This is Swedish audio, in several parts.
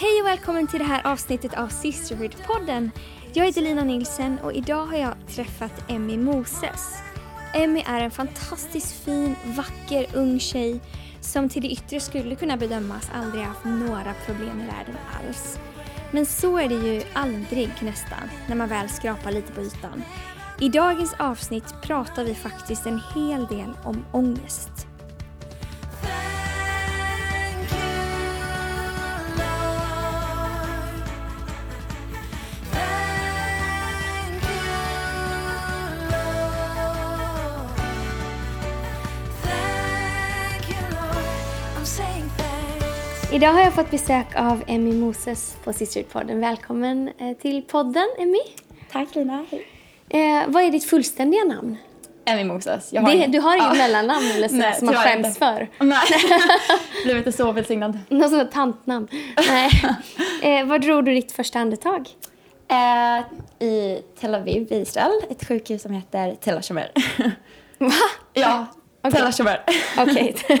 Hej och välkommen till det här avsnittet av Sisterhood-podden. Jag heter Lina Nilsen och idag har jag träffat Emmy Moses. Emmy är en fantastiskt fin, vacker, ung tjej som till det yttre skulle kunna bedömas aldrig haft några problem i världen alls. Men så är det ju aldrig nästan, när man väl skrapar lite på ytan. I dagens avsnitt pratar vi faktiskt en hel del om ångest. Idag har jag fått besök av Emmy Moses på Sisterhood-podden. Välkommen eh, till podden, Emmy. Tack Lina. Eh, vad är ditt fullständiga namn? Emmy Moses. Jag Det, du har inget Ja. mellannamn eller så, Nej, som man skäms inte. för? Nej, blev inte så välsignad. Något sånt tantnamn? Nej. Eh, var drog du ditt första andetag? Eh, I Tel Aviv, i Israel, ett sjukhus som heter Tel Hashomer. Va? ja, Okej. Tel Hashomer. Okej.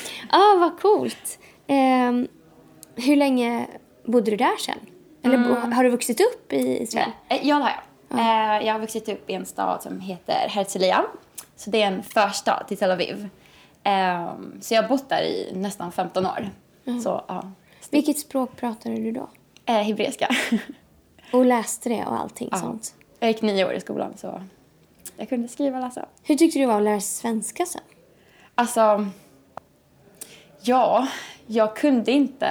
ah, vad coolt. Eh, hur länge bodde du där sen? Eller bo- har du vuxit upp i Israel? Eh, Ja, det har jag. Eh, jag har vuxit upp i en stad som heter Herzliya. Så det är en förstad till Tel Aviv. Eh, så jag har bott där i nästan 15 år. Så, ja. Vilket språk pratade du då? Eh, hebreiska. Och läste det och allting Ja. sånt? jag gick nio år i skolan så jag kunde skriva och läsa. Hur tyckte du det var att lära sig svenska sen? Alltså, ja, jag kunde inte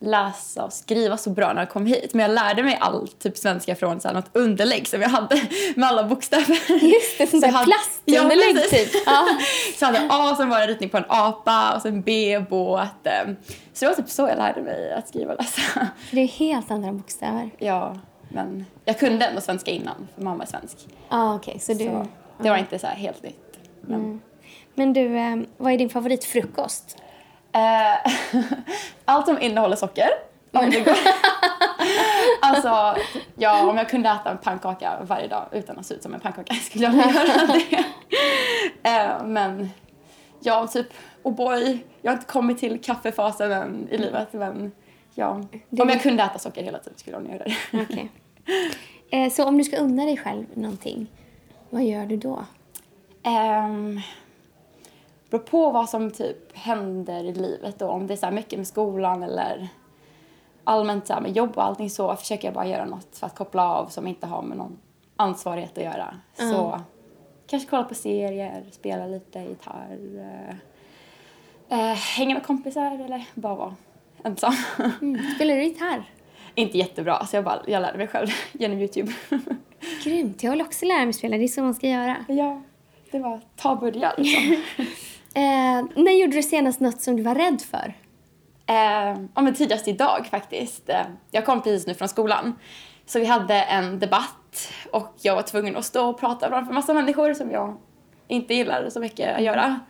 läsa och skriva så bra när jag kom hit. Men jag lärde mig all typ svenska från så här, något underlägg som jag hade med alla bokstäver. Just det, sånt Så där plastunderlägg Ja, typ. Ja. Så jag hade A som var en ritning på en apa och sen B, båt. eh. Så det var typ så jag lärde mig att skriva och läsa. För det är helt andra bokstäver. Ja, men jag kunde ändå svenska innan för mamma är svensk. Ja, ah, okej. så du... Så det var inte så helt nytt. Men, Men du, eh, vad är din favoritfrukost? Eh, allt som innehåller socker. Om det går. alltså, ja, om jag kunde äta en pannkaka varje dag utan att se ut som en pannkaka skulle jag göra det. Eh, men, ja, typ O'boy. Jag har inte kommit till kaffefasen än i livet, men ja. Om jag kunde äta socker hela tiden skulle jag nog göra det. Eh, så om du ska unna dig själv någonting, vad gör du då? Um, beror på vad som typ händer i livet då. Om det är så här mycket med skolan eller allmänt så med jobb och allting så försöker jag bara göra något för att koppla av som inte har med någon ansvarighet att göra. Så kanske kolla på serier, spela lite gitarr, eh, eh, hänga med kompisar eller bara vara ensam. Mm. Spelar du gitarr? inte jättebra, så jag, bara, jag lärde mig själv genom Youtube. Grymt, jag vill också lära mig spela, det är så man ska göra. ja, det var ta börja liksom. Eh, när gjorde du senast något som du var rädd för? Eh, ja, men tidigast idag faktiskt. Eh, jag kom precis nu från skolan. Så vi hade en debatt och jag var tvungen att stå och prata framför massa människor som jag inte gillar så mycket att göra.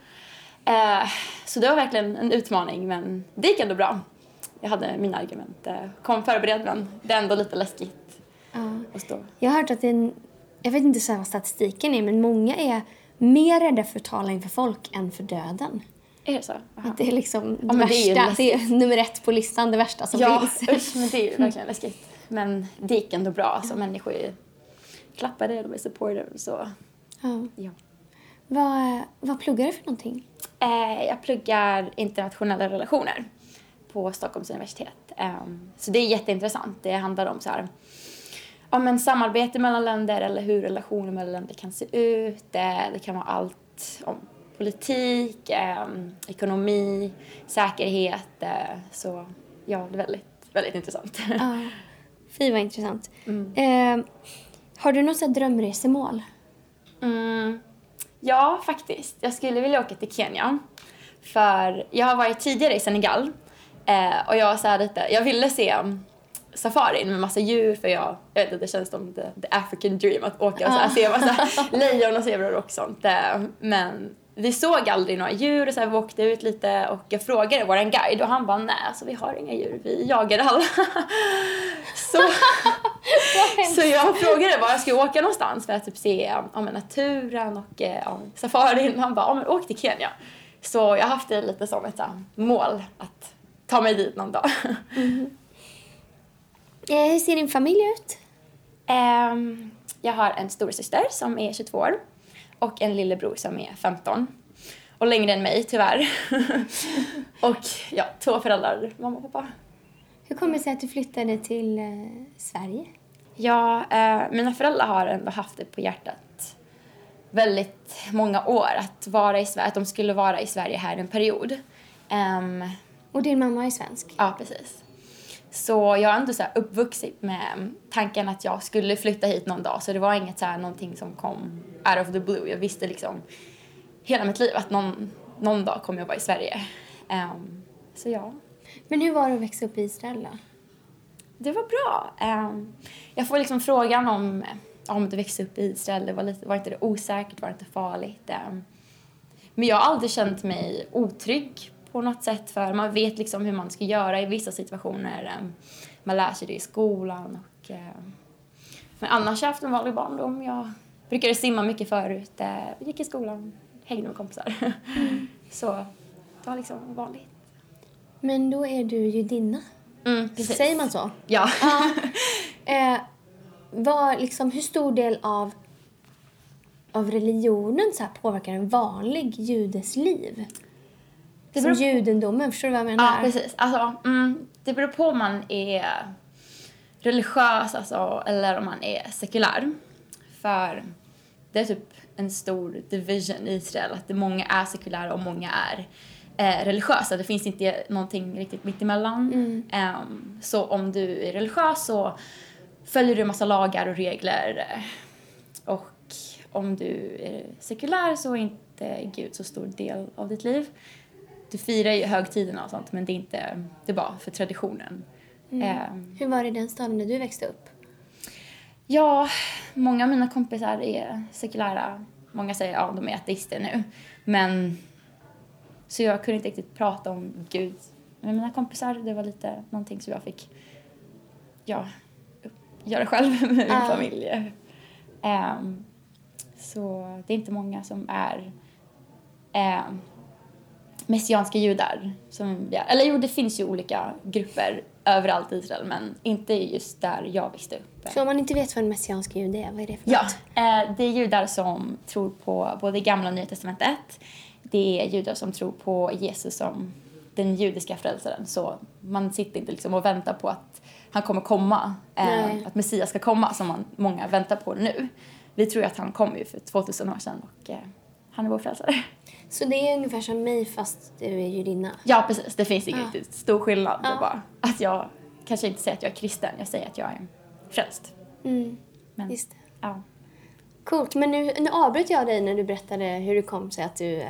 Eh, så det var verkligen en utmaning men det gick ändå bra. Jag hade mina argument, eh, kom förberedd men det är ändå lite läskigt Ja. att stå. Jag har hört att det är en, jag vet inte så vad statistiken är, men många är mer rädda för att tala inför folk än för döden. Är det så? Aha. Att det är liksom det men det är värsta, det är, nummer ett på listan, det värsta som Ja, finns. usch, men det är ju verkligen läskigt. Men det gick ändå bra. Alltså, människor är klappade, de är supportive. Så Ja. ja. Vad, vad pluggar du för någonting? Eh, jag pluggar internationella relationer på Stockholms universitet. Ehm, så det är jätteintressant. Det handlar om så här, ja, men samarbete mellan länder eller hur relationer mellan länder kan se ut. Eh, det kan vara allt om politik, ehm, ekonomi, säkerhet. Eh, så ja, det är väldigt, väldigt intressant. Ja. Fy vad intressant. Mm. Eh, har du något drömresemål? Mm, ja, faktiskt. Jag skulle vilja åka till Kenya. För jag har varit tidigare i Senegal. Eh, och jag så här lite, jag ville se safarin med massa djur för jag, jag vet inte, det känns som the, the African dream att åka och så här, se massa lejon och zebror och sånt. Eh, men vi såg aldrig några djur och så här, vi åkte ut lite och jag frågade vår guide och han bara nej, alltså, vi har inga djur, vi jagar alla. så, så jag frågade var jag skulle åka någonstans för att typ se ja, naturen och eh, ja, safarin. Han bara, ja, men åk till Kenya. Så jag har haft det lite som ett så här, mål att ta mig dit någon dag. Eh, hur ser din familj ut? Ehm, jag har en storasyster som är 22 år och en lillebror som är 15. Och längre än mig tyvärr. och ja, två föräldrar, mamma och pappa. Hur kommer det sig att du flyttade till eh, Sverige? Ja, eh, mina föräldrar har ändå haft det på hjärtat väldigt många år att vara i Sverige, att de skulle vara i Sverige här en period. Ehm, Och din mamma är svensk? ja, precis. Så jag har ändå så här uppvuxit med tanken att jag skulle flytta hit någon dag. Så det var inget så här någonting som kom out of the blue. Jag visste liksom hela mitt liv att någon, någon dag kommer jag vara i Sverige. Ehm, så ja. Men hur var det att växa upp i Israel då? Det var bra. Ehm, jag får liksom frågan om om du växte upp i Israel, det var, lite, var inte det osäkert, var det inte farligt? Ehm, men jag har aldrig känt mig otrygg på något sätt för man vet liksom hur man ska göra i vissa situationer. Ehm, Man lär sig det i skolan och ehm, men annars har jag haft en vanlig barndom. Jag brukade simma mycket förut, eh, gick i skolan, hängde med kompisar. Så det var liksom vanligt. Men då är du judinna. Mm, precis. Säger man så? Ja. Ja. eh, vad, liksom, hur stor del av, av religionen så här, påverkar en vanlig judes liv? Det Som beror på- judendomen, förstår du vad jag menar? Ja, precis. Alltså, mm, det beror på om man är religiös alltså, eller om man är sekulär. För det är typ en stor division i Israel, att många är sekulära och många är eh, religiösa. Det finns inte någonting riktigt mittemellan. Ehm, så om du är religiös så följer du en massa lagar och regler. Och om du är sekulär så är inte Gud så stor del av ditt liv du firar ju högtiderna och sånt men det är inte, det är bara för traditionen. Ehm, Hur var det i den staden där du växte upp? ja, många av mina kompisar är sekulära. Många säger att ja, de är ateister nu. Men så jag kunde inte riktigt prata om Gud med mina kompisar. Det var lite någonting som jag fick ja, göra själv med min Ja. familj. Ehm, så det är inte många som är um, messianska judar. Som, eller jo, det finns ju olika grupper överallt i Israel men inte just där jag växte upp. Så om man inte vet vad en messiansk jude är, vad är det för Ja, något? eh, det är judar som tror på både gamla och nya testamentet. Det är judar som tror på Jesus som den judiska frälsaren. Så man sitter inte liksom och väntar på att han kommer komma, eh, att Messias ska komma som man, många väntar på nu. Vi tror ju att han kom ju för 2000 år sedan och eh, han är vår frälsare. Så det är ungefär som mig fast du är judinna? Ja, precis. Det finns ingen Ja. riktigt stor skillnad. Det är Ja. bara att jag kanske inte säger att jag är kristen, jag säger att jag är frälst. Mm, Men, just det. Ja. Coolt, men nu, nu avbröt jag dig när du berättade hur det kom sig att du eh,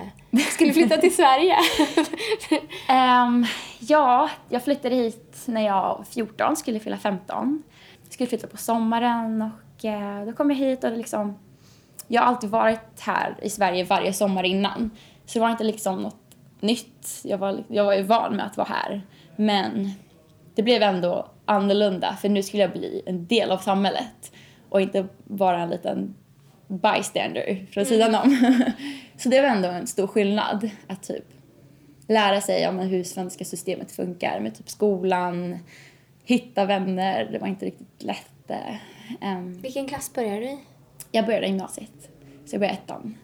skulle flytta till Sverige. Ehm, ja, jag flyttade hit när jag var 14, skulle fylla 15. Jag skulle flytta på sommaren och eh, då kom jag hit och det liksom... Jag har alltid varit här i Sverige varje sommar innan. Så det var inte liksom något nytt. Jag var, jag var ju van med att vara här. Men det blev ändå annorlunda för nu skulle jag bli en del av samhället och inte bara en liten bystander från sidan om. Så det var ändå en stor skillnad att typ lära sig om hur svenska systemet funkar med typ skolan, hitta vänner. Det var inte riktigt lätt. ehm. Vilken klass började du i? Jag började gymnasiet, så jag började ettan.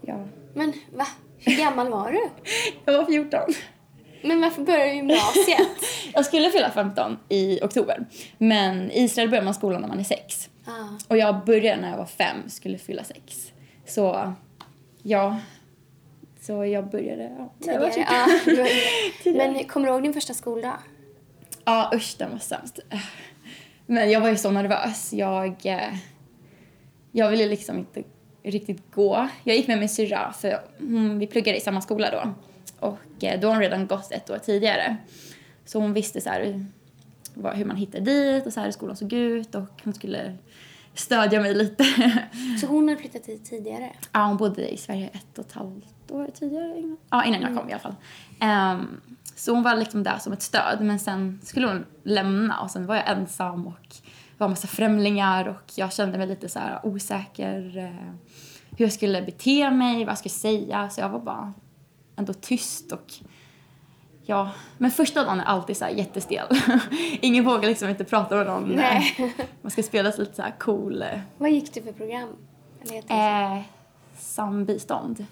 Ja. Men va? Hur gammal var du? Jag var 14. Men varför började du gymnasiet? Jag skulle fylla 15 i oktober, men i Israel börjar man skolan när man är sex. ah. Och jag började när jag var fem, skulle fylla sex. Så, ja. Så jag började, ja. Tidigare. 14. Ja. Tidigare. Men kommer du ihåg din första skoldag? Ja, usch, den var sämst. Men jag var ju så nervös. Jag, eh, jag ville liksom inte riktigt gå. Jag gick med min syrra, för hon, vi pluggade i samma skola då. Och eh, då har hon redan gått ett år tidigare. Så hon visste så här, hur man hittade dit och så här hur skolan såg ut och hon skulle stödja mig lite. Så hon hade flyttat hit tidigare? Ja, hon bodde i Sverige ett och ett halvt år tidigare. Innan, ja, innan jag kom i alla fall. Ehm, så hon var liksom där som ett stöd. Men sen skulle hon lämna och sen var jag ensam och var en massa främlingar och jag kände mig lite så här osäker. eh, hur jag skulle bete mig, vad jag skulle säga. Så jag var bara ändå tyst och ja, men första dagen är alltid så här jättestel. Ingen vågar liksom inte prata med någon. Nej. Man ska spela lite så här cool. Vad gick du för program? Eller? Eh, sambistånd.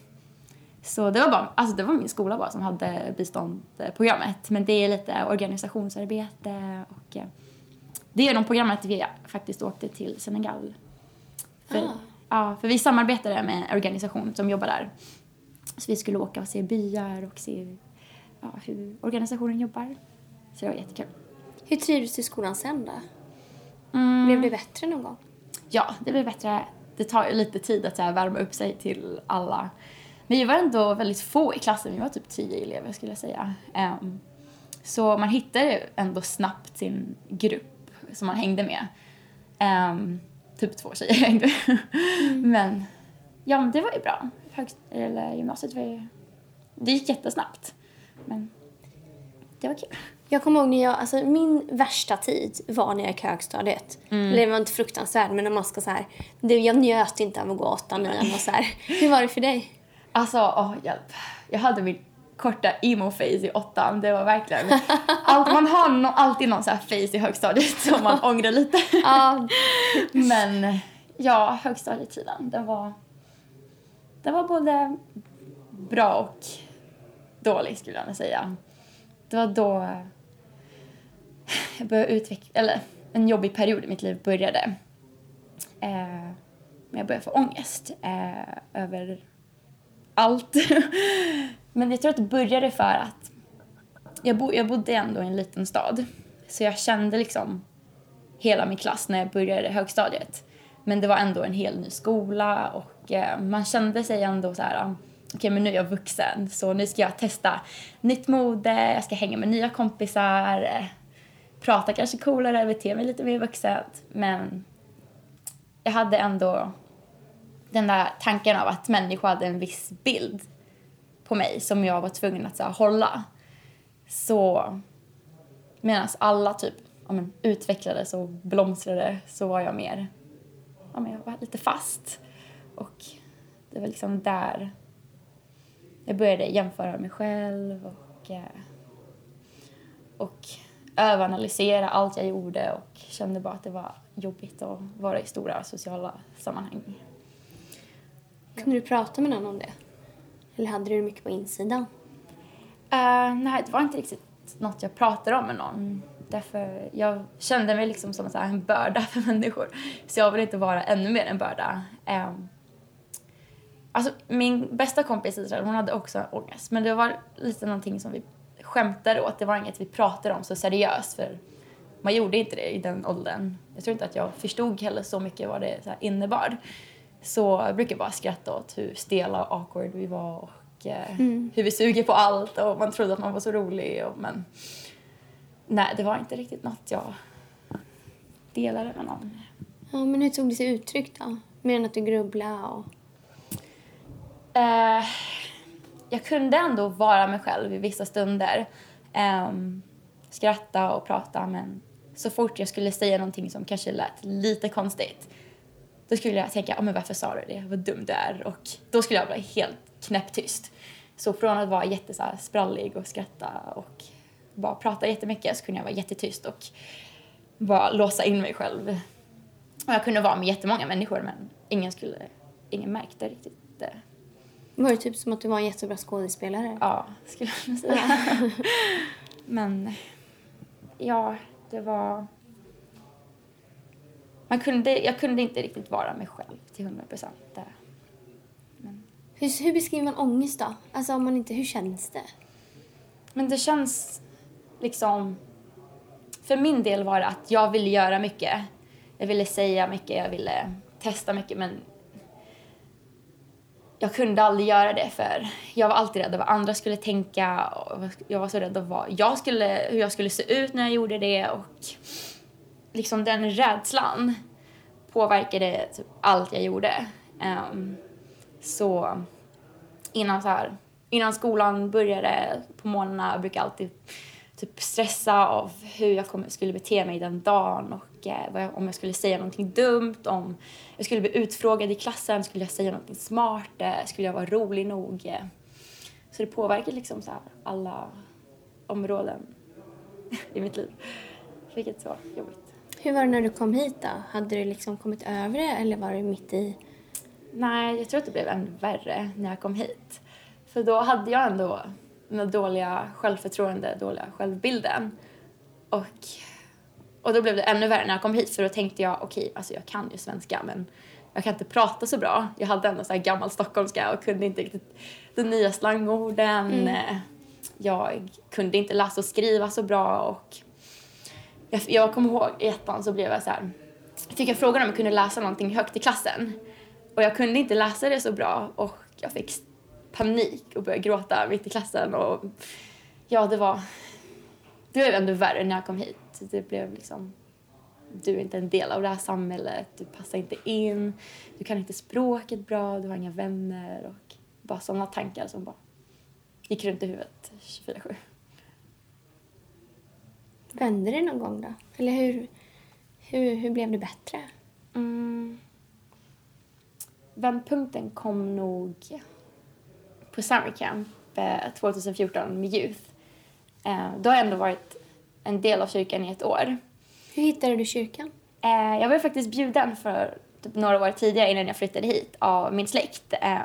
Så det var, bara, alltså det var min skola bara som hade biståndprogrammet. Men det är lite organisationsarbete och eh, det är de programmet vi faktiskt åkte till Senegal. För, Ah. ja, för vi samarbetade med en organisation som jobbar där. Så vi skulle åka och se byar och se ja, hur organisationen jobbar. Så det var jättekul. Hur trivdes du i skolan sen då? Mm. Blev det bättre någon gång? Ja, det blir bättre. Det tar ju lite tid att här, värma upp sig till alla. Men vi var ändå väldigt få i klassen. Vi var typ tio elever skulle jag säga. Ehm, så man hittade ändå snabbt sin grupp som man hängde med. Ehm, typ två tjejer hängde. Men ja, men det var ju bra. Högst, eller gymnasiet var ju... Det gick jättesnabbt. Men det var kul. Jag kommer ihåg när jag, alltså min värsta tid var när jag gick högstadiet. Eller det var inte fruktansvärd men när man ska så här, det, jag njöt inte av att gå åttan, nian och så här. Hur var det för dig? Alltså, åh hjälp. Jag hade min korta emo-face i åttan. Det var verkligen... Allt, man har no, alltid någon så här face i högstadiet som man ångrar lite. Ja, Men ja, högstadietiden, den var... Den var både bra och dålig skulle jag vilja säga. Det var då jag började utveckla... Eller en jobbig period i mitt liv började. Eh, men jag började få ångest eh, över allt. Men jag tror att det började för att jag, bo, jag bodde ändå i en liten stad. Så jag kände liksom hela min klass när jag började högstadiet. Men det var ändå en hel ny skola och eh, man kände sig ändå så här, ah, okej men nu är jag vuxen så nu ska jag testa nytt mode, jag ska hänga med nya kompisar, eh, prata kanske coolare, bete mig lite mer vuxet. Men jag hade ändå den där tanken av att människor hade en viss bild på mig som jag var tvungen att så här, hålla. Så medan alla typ ja, men, utvecklades och blomstrade så var jag mer, ja, men jag var lite fast. Och det var liksom där jag började jämföra mig själv och, eh, och överanalysera allt jag gjorde och kände bara att det var jobbigt att vara i stora sociala sammanhang. kunde du prata med någon om det? Eller hade du det mycket på insidan? Eh, nej, det var inte riktigt något jag pratade om med någon. Därför jag kände mig liksom som en börda för människor. Så jag ville inte vara ännu mer en börda. Um, alltså, min bästa kompis Israel, hon hade också ångest. Men det var lite någonting som vi skämtade åt. Det var inget vi pratade om så seriöst. För man gjorde inte det i den åldern. Jag tror inte att jag förstod heller så mycket vad det så innebar. Så jag brukar bara skratta åt hur stela och awkward vi var och eh, hur vi suger på allt och man trodde att man var så rolig. Och, men nej, det var inte riktigt något jag delade med någon. Ja, men hur tog det sig uttryck då? Mer än att du grubblade och... Eh, jag kunde ändå vara mig själv i vissa stunder. Ehm, skratta och prata men så fort jag skulle säga någonting som kanske lät lite konstigt då skulle jag tänka, men varför sa du det? Vad dum du är. Och då skulle jag bli helt knäpptyst. Så från att vara jätte så här, sprallig och skratta och bara prata jättemycket så kunde jag vara jättetyst och bara låsa in mig själv. Och jag kunde vara med jättemånga människor men ingen skulle, ingen märkte riktigt det. Var det typ som att du var en jättebra skådespelare? Ja, skulle jag säga. Men ja, det var... Man kunde, jag kunde inte riktigt vara mig själv till hundra procent. Hur, hur beskriver man ångest då? Alltså om man inte, hur känns det? Men det känns liksom... För min del var det att jag ville göra mycket. Jag ville säga mycket, jag ville testa mycket men jag kunde aldrig göra det för jag var alltid rädd vad andra skulle tänka och jag var så rädd vad jag skulle, hur jag skulle se ut när jag gjorde det och liksom den rädslan påverkade typ allt jag gjorde. Um, så innan så här, innan skolan började på morgnarna brukade jag alltid typ stressa av hur jag kom, skulle bete mig den dagen och eh, vad jag, om jag skulle säga någonting dumt, om jag skulle bli utfrågad i klassen, skulle jag säga någonting smart, eh, skulle jag vara rolig nog? Eh. Så det påverkar liksom så här alla, områden i mitt liv. Vilket var jobbigt. Hur var det när du kom hit då? Hade du liksom kommit över det eller var du mitt i? Nej, jag tror att det blev ännu värre när jag kom hit. För då hade jag ändå den dåliga självförtroende, dåliga självbilden. Och, och då blev det ännu värre när jag kom hit för då tänkte jag okej, okay, alltså jag kan ju svenska men jag kan inte prata så bra. Jag hade ändå så här gammal stockholmska och kunde inte riktigt de nya slangorden. Mm. Jag kunde inte läsa och skriva så bra och jag, jag kommer ihåg i ettan så blev jag så här, fick jag frågan om jag kunde läsa någonting högt i klassen och jag kunde inte läsa det så bra och jag fick panik och började gråta mitt i klassen och ja, det var det blev ändå värre när jag kom hit. Det blev liksom du är inte en del av det här samhället, du passar inte in, du kan inte språket bra, du har inga vänner och bara sådana tankar som bara gick runt i huvudet 24-7. Vände det någon gång då? Eller hur, hur, hur blev det bättre? Mm. Vändpunkten kom nog på Summer Camp 2014 med Youth. Eh, då har jag ändå varit en del av kyrkan i ett år. Hur hittade du kyrkan? Eh, jag var faktiskt bjuden för typ några år tidigare innan jag flyttade hit av min släkt eh,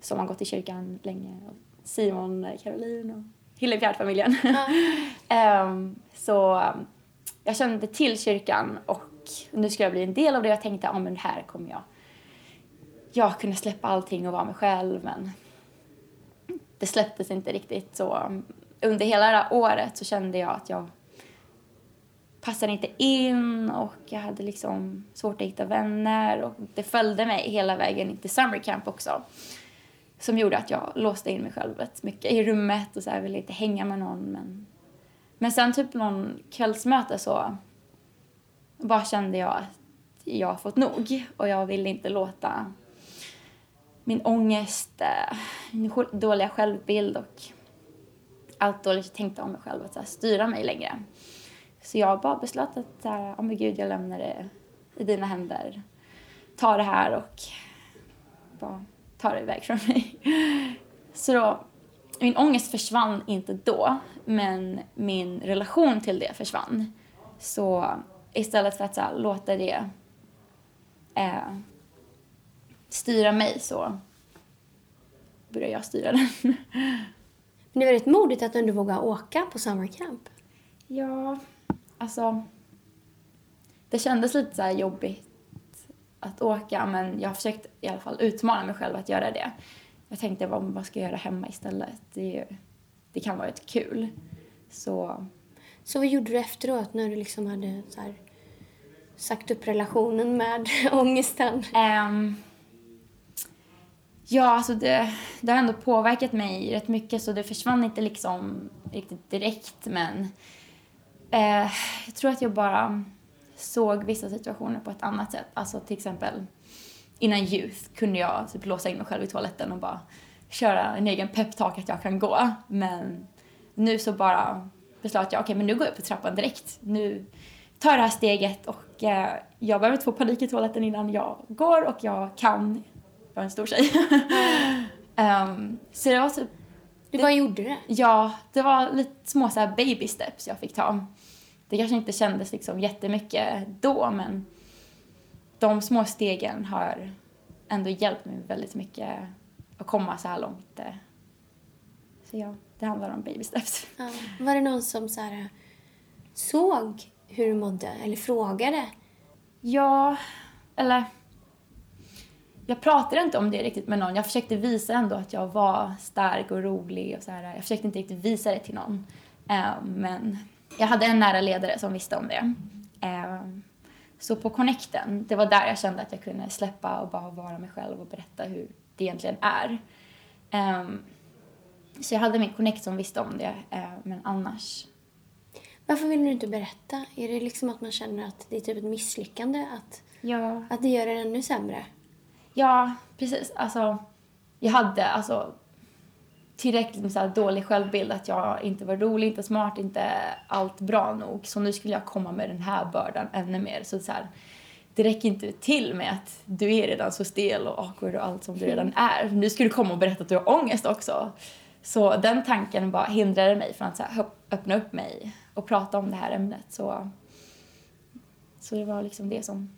som har gått i kyrkan länge. Simon, Caroline och Hillefjärd-familjen. Mm. så jag kände till kyrkan och nu ska jag bli en del av det. Jag tänkte att ah, här kommer jag jag kunna släppa allting och vara mig själv men det släpptes inte riktigt så under hela det här året så kände jag att jag passade inte in och jag hade liksom svårt att hitta vänner och det följde mig hela vägen in till summer camp också. Som gjorde att jag låste in mig själv rätt mycket i rummet och så här ville inte hänga med någon men men sen typ någon kvällsmöte så bara kände jag att jag har fått nog och jag ville inte låta min ångest, eh, min dåliga självbild och allt dåligt jag tänkte om mig själv att så här, styra mig längre. Så jag bara beslöt att så här, oh gud, jag lämnar det i dina händer. Ta det här och bara ta det iväg från mig. Så då, min ångest försvann inte då, men min relation till det försvann. Så istället för att här, låta det eh, styra mig så börjar jag styra den. Men det är väldigt modigt att du ändå vågar åka på summer camp. Ja, alltså det kändes lite så jobbigt att åka men jag har försökt i alla fall utmana mig själv att göra det. Jag tänkte vad, vad ska jag göra hemma istället? Det, det kan vara ett kul. Så... Så vad gjorde du efteråt när du liksom hade så här, sagt upp relationen med ångesten? Um, Ja, alltså det, det har ändå påverkat mig rätt mycket så det försvann inte liksom riktigt direkt men eh, jag tror att jag bara såg vissa situationer på ett annat sätt. Alltså till exempel innan youth kunde jag typ låsa in mig själv i toaletten och bara köra en egen peptalk att jag kan gå. Men nu så bara beslöt jag, okej okay, men nu går jag på trappan direkt. Nu tar jag det här steget och eh, jag behöver inte få panik i toaletten innan jag går och jag kan var en stor tjej. um, så det var typ... Du bara gjorde det? Ja, det var lite små så här baby steps jag fick ta. Det kanske inte kändes liksom jättemycket då, men de små stegen har ändå hjälpt mig väldigt mycket att komma så här långt. Så ja, det handlar om baby steps. Ja. Var det någon som så här, såg hur du mådde eller frågade? Ja, eller jag pratade inte om det riktigt med någon. Jag försökte visa ändå att jag var stark och rolig och så här. Jag försökte inte riktigt visa det till någon. Uh, men jag hade en nära ledare som visste om det. Uh, så på connecten, det var där jag kände att jag kunde släppa och bara vara mig själv och berätta hur det egentligen är. Um, så jag hade min connect som visste om det, uh, men annars... Varför vill du inte berätta? Är det liksom att man känner att det är typ ett misslyckande? Att, ja. att det gör det ännu sämre? Ja, precis. Alltså, jag hade alltså tillräckligt med så dålig självbild att jag inte var rolig, inte smart, inte allt bra nog. Så nu skulle jag komma med den här bördan ännu mer. Så, så här, det räcker inte till med att du är redan så stel och awkward och allt som du redan är. Nu ska du komma och berätta att du har ångest också. Så den tanken bara hindrade mig från att så här, öppna upp mig och prata om det här ämnet. Så, så det var liksom det som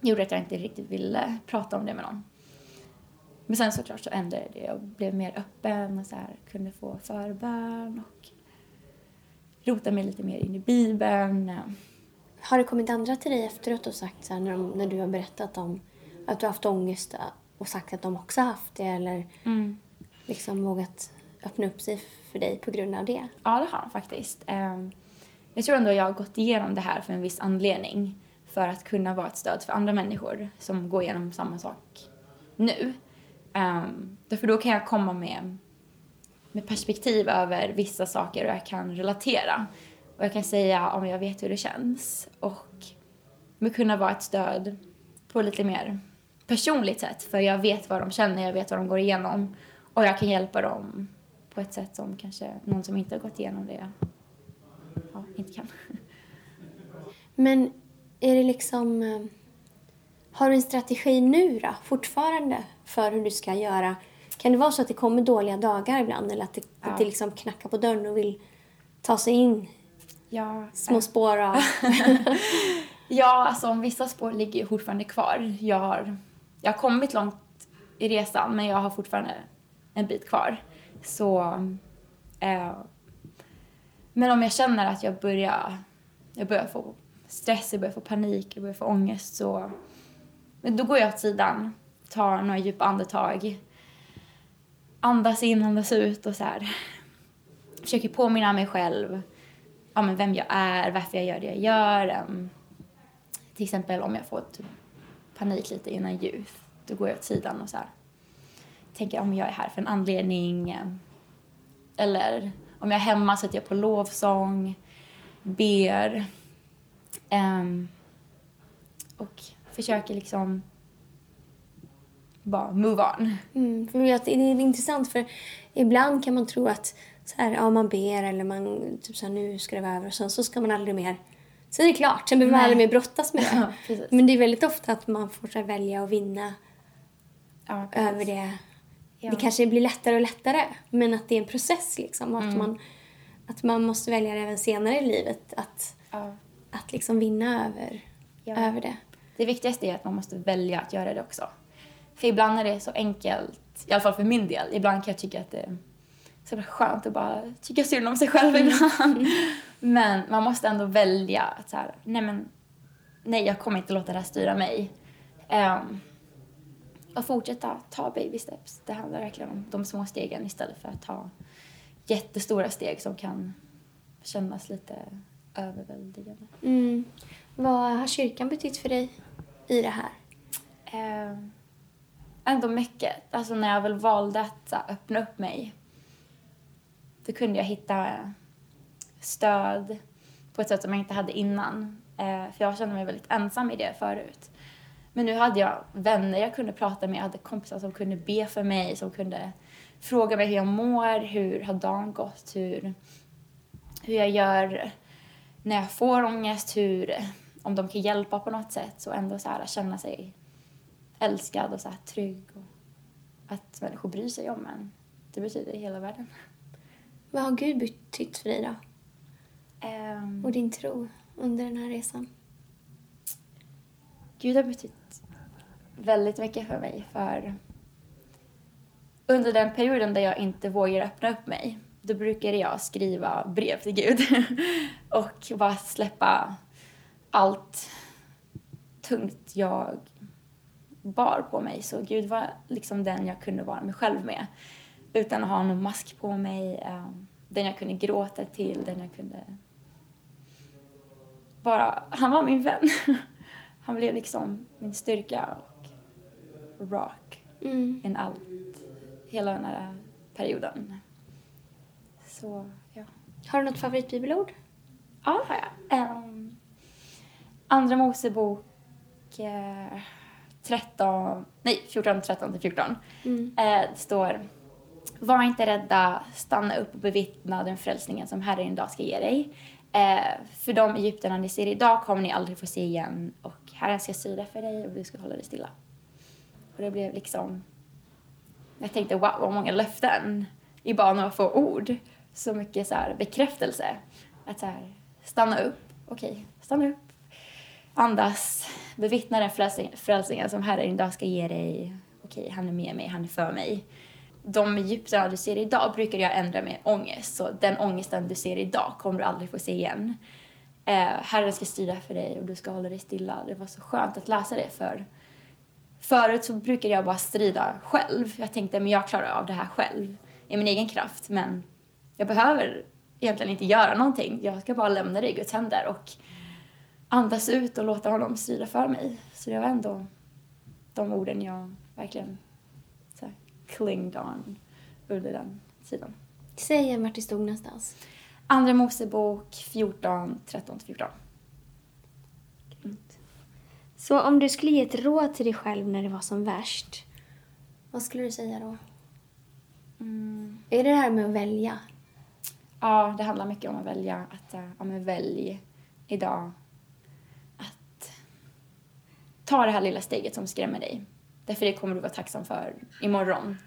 gjorde att jag inte riktigt ville prata om det med någon. Men sen såklart så ändrade det. Jag blev mer öppen och så här, kunde få förbön och rota mig lite mer in i Bibeln. Har det kommit andra till dig efteråt och sagt så här, när, de, när du har berättat om att du har haft ångest och sagt att de också har haft det eller liksom vågat öppna upp sig för dig på grund av det? Ja, det har han faktiskt. Ehm, Jag tror ändå jag har gått igenom det här för en viss anledning. För att kunna vara ett stöd för andra människor som går igenom samma sak nu. Um, därför då kan jag komma med, med perspektiv över vissa saker och jag kan relatera. Och jag kan säga om jag vet hur det känns. Och med kunna vara ett stöd på lite mer personligt sätt. För jag vet vad de känner, jag vet vad de går igenom. Och jag kan hjälpa dem på ett sätt som kanske någon som inte har gått igenom det ja, inte kan. Men är det liksom... Eh, eh, Har du en strategi nu då, fortfarande, för hur du ska göra? Kan det vara så att det kommer dåliga dagar ibland eller att det, Ja. att det liksom knackar på dörren och vill ta sig in Ja, små spår av... ja alltså vissa spår ligger fortfarande kvar. Jag har, jag har kommit långt i resan men jag har fortfarande en bit kvar. Så... Eh, men om jag känner att jag börjar, jag börjar få stress, jag börjar få panik, jag börjar få ångest så... Men då går jag åt sidan, tar några djupa andetag, andas in, andas ut och så här. Försöker påminna mig själv ja, men vem jag är, varför jag gör det jag gör. Um, till exempel om jag får typ panik lite innan ljus, då går jag åt sidan och så här, tänker om jag är här för en anledning. Eller om jag är hemma sätter jag på lovsång, ber. Um, och försöker liksom bara move on. Mm, för att det är intressant för ibland kan man tro att så här, ja, man ber eller man typ så här, nu ska det vara över och sen så ska man aldrig mer. Sen är det klart, sen behöver man aldrig mer brottas med det. Ja. Men det är väldigt ofta att man får här, välja och vinna Ja, över det. Ja. Det kanske blir lättare och lättare, men att det är en process liksom. Att, Mm. man, att man måste välja det även senare i livet. Att, Ja. att liksom vinna över, över det. Det viktigaste är att man måste välja att göra det också. För ibland är det så enkelt, i alla fall för min del, ibland kan jag tycka att det är så skönt att bara tycka synd om sig själv ibland. Men man måste ändå välja att så här, nej men, nej jag kommer inte låta det här styra mig. Um, och fortsätta ta baby steps. Det handlar verkligen om de små stegen istället för att ta jättestora steg som kan kännas lite överväldigande. Mm. Vad har kyrkan betytt för dig i det här? Eh, ändå mycket. Alltså när jag väl valde att här, öppna upp mig då kunde jag hitta stöd på ett sätt som jag inte hade innan. Eh, för jag kände mig väldigt ensam i det förut. Men nu hade jag vänner jag kunde prata med, jag hade kompisar som kunde be för mig, som kunde fråga mig hur jag mår, hur har dagen gått, hur, hur jag gör när jag får ångest, hur, om de kan hjälpa på något sätt. Så ändå så här, känna sig älskad och så här, trygg. Och att människor bryr sig om en. Det betyder hela världen. Vad har Gud betytt för dig då? Ehm, Och din tro under den här resan? Gud har betytt väldigt mycket för mig. För under den perioden där jag inte vågar öppna upp mig, då brukade jag skriva brev till Gud och bara släppa allt tungt jag bar på mig. Så Gud var liksom den jag kunde vara mig själv med utan att ha någon mask på mig. ehm, Den jag kunde gråta till, den jag kunde bara... Han var min vän. Han blev liksom min styrka och rock Mm. in allt, hela den här perioden. Så, ja. Har du något favoritbibelord? Ja, har jag. Um, andra Mosebok eh, 13, nej 14, 13 till 14. Mm. Eh, det står Var inte rädda, stanna upp och bevittna den frälsningen som Herren idag ska ge dig. Eh, för de Egypterna ni ser idag kommer ni aldrig få se igen och Herren ska styra för dig och du ska hålla dig stilla. Och det blev liksom... Jag tänkte wow vad många löften i bara några få ord så mycket så här bekräftelse. Att så här, stanna upp, okej, stanna upp. Andas, bevittna den frälsning- frälsningen som Herren idag ska ge dig. Okej, han är med mig, han är för mig. De Egyptierna du ser idag brukar jag ändra med ångest. Så den ångesten du ser idag kommer du aldrig få se igen. Eh, Herren ska styra för dig och du ska hålla dig stilla. Det var så skönt att läsa det för Förut så brukade jag bara strida själv. Jag tänkte men jag klarar av det här själv i min egen kraft. Men jag behöver egentligen inte göra någonting. Jag ska bara lämna det i Guds händer och andas ut och låta honom strida för mig. Så det var ändå de orden jag verkligen så här, clinged on under den tiden. Säg vart det stod någonstans. Andra Mosebok 14, 13-14. Så om du skulle ge ett råd till dig själv när det var som värst, Vad skulle du säga då? Mm. Är det det här med att välja? Ja, det handlar mycket om att välja. Att, äh, ja, men välj idag ta det här lilla steget som skrämmer dig. Därför det kommer du vara tacksam för imorgon.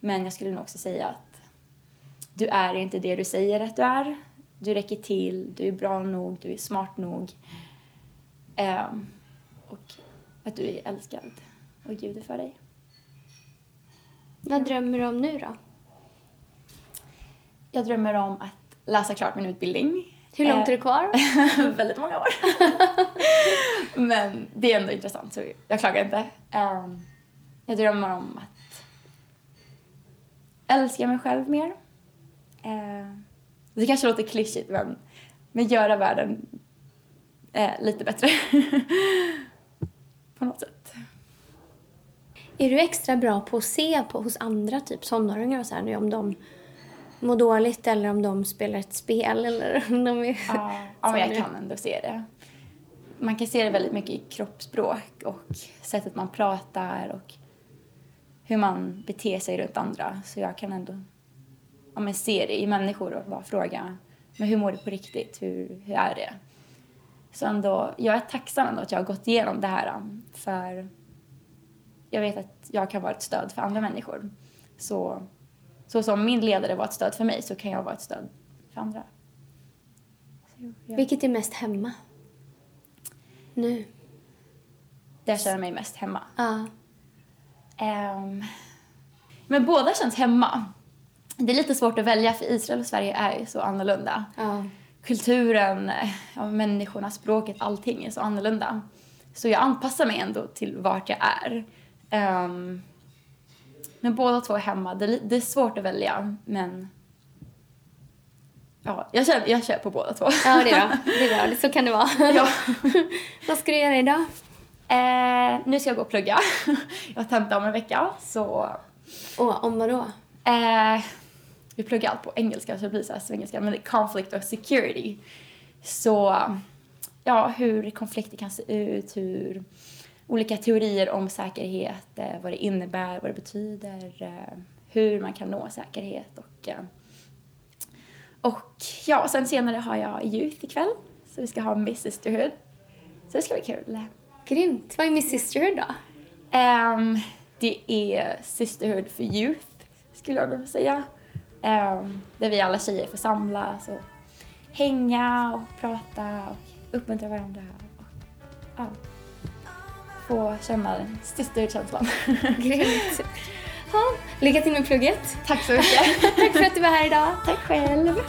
Men jag skulle nog också säga att du är inte det du säger att du är. Du räcker till, du är bra nog, du är smart nog. Ehm, och att du är älskad och Gud är för dig. Vad drömmer du om nu då? Jag drömmer om att läsa klart min utbildning. Hur långt Eh, är det kvar? väldigt många år. Men det är ändå intressant så jag klagar inte. Ehm, jag drömmer om att älska mig själv mer. Ehm, det kanske låter klyschigt men, men göra världen eh, lite bättre. På något sätt. Är du extra bra på att se på hos andra, typ tonåringar och så här, nu, om de mår dåligt eller om de spelar ett spel eller om de är... Ja, ja jag kan ändå se det. Man kan se det väldigt mycket i kroppsspråk och sättet man pratar och hur man beter sig runt andra. Så jag kan ändå ja, men se det i människor och bara fråga men hur mår du på riktigt? Hur, hur är det? Så ändå, jag är tacksam ändå att jag har gått igenom det här um, för jag vet att jag kan vara ett stöd för andra människor. Så, så som min ledare var ett stöd för mig så kan jag vara ett stöd för andra. Så, ja. Vilket är mest hemma? Nu? där jag känner mig mest hemma. Ja. Ehm, men båda känns hemma. Det är lite svårt att välja för Israel och Sverige är ju så annorlunda. ja. Kulturen, ja, människorna, språket, allting är så annorlunda. Så jag anpassar mig ändå till vart jag är. Ehm, men båda två är hemma. Det, det är svårt att välja, men... Ja, jag kör, jag kör på båda två. Ja, det är bra. Det är bra. Så kan det vara. ja. Vad ska du göra idag? Eh, nu ska jag gå och plugga. Jag har tenta om en vecka, så Och om vad då? Eh, vi pluggar allt på engelska så det blir så här svengelska, men det är conflict och security. Så ja, hur konflikter kan se ut, hur olika teorier om säkerhet, eh, vad det innebär, vad det betyder, eh, hur man kan nå säkerhet och eh, och ja, sen senare har jag Youth ikväll, så vi ska ha Miss Sisterhood. Så det ska bli kul. Grymt. Vad är Miss Sisterhood då? Ehm, det är Sisterhood for Youth, skulle jag nog säga. Ehm, där vi alla tjejer får samlas och hänga och prata och uppmuntra varandra. Och, ja, få känna den sisterhood-känslan. Grymt. Ja, lycka till med plugget. Tack så mycket. Tack för att du var här idag. Tack själv.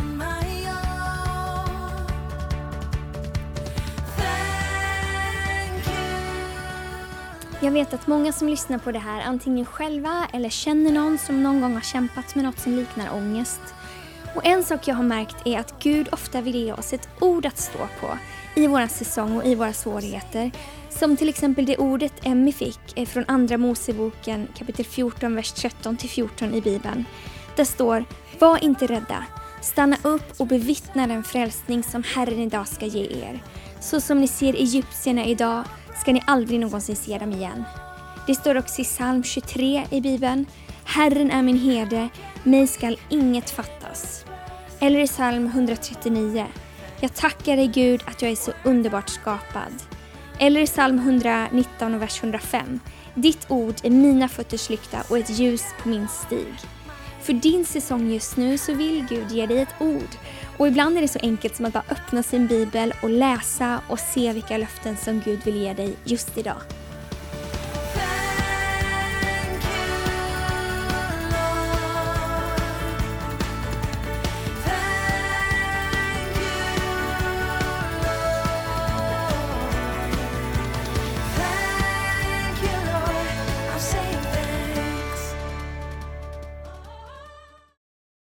Jag vet att många som lyssnar på det här antingen själva eller känner någon som någon gång har kämpat med något som liknar ångest. Och en sak jag har märkt är att Gud ofta vill ge oss ett ord att stå på i vår säsong och i våra svårigheter. Som till exempel det ordet Emmy fick är från Andra Moseboken kapitel 14, vers 13-14 i Bibeln. Där står Var inte rädda. Stanna upp och bevittna den frälsning som Herren idag ska ge er. Så som ni ser egyptierna idag ska ni aldrig någonsin se dem igen. Det står också i psalm 23 i Bibeln. Herren är min herde, mig skall inget fattas. Eller i psalm 139. Jag tackar dig Gud att jag är så underbart skapad. Eller i psalm 119 och vers 105. Ditt ord är mina fötters lykta och ett ljus på min stig. För din säsong just nu så vill Gud ge dig ett ord. Och ibland är det så enkelt som att bara öppna sin bibel och läsa och se vilka löften som Gud vill ge dig just idag.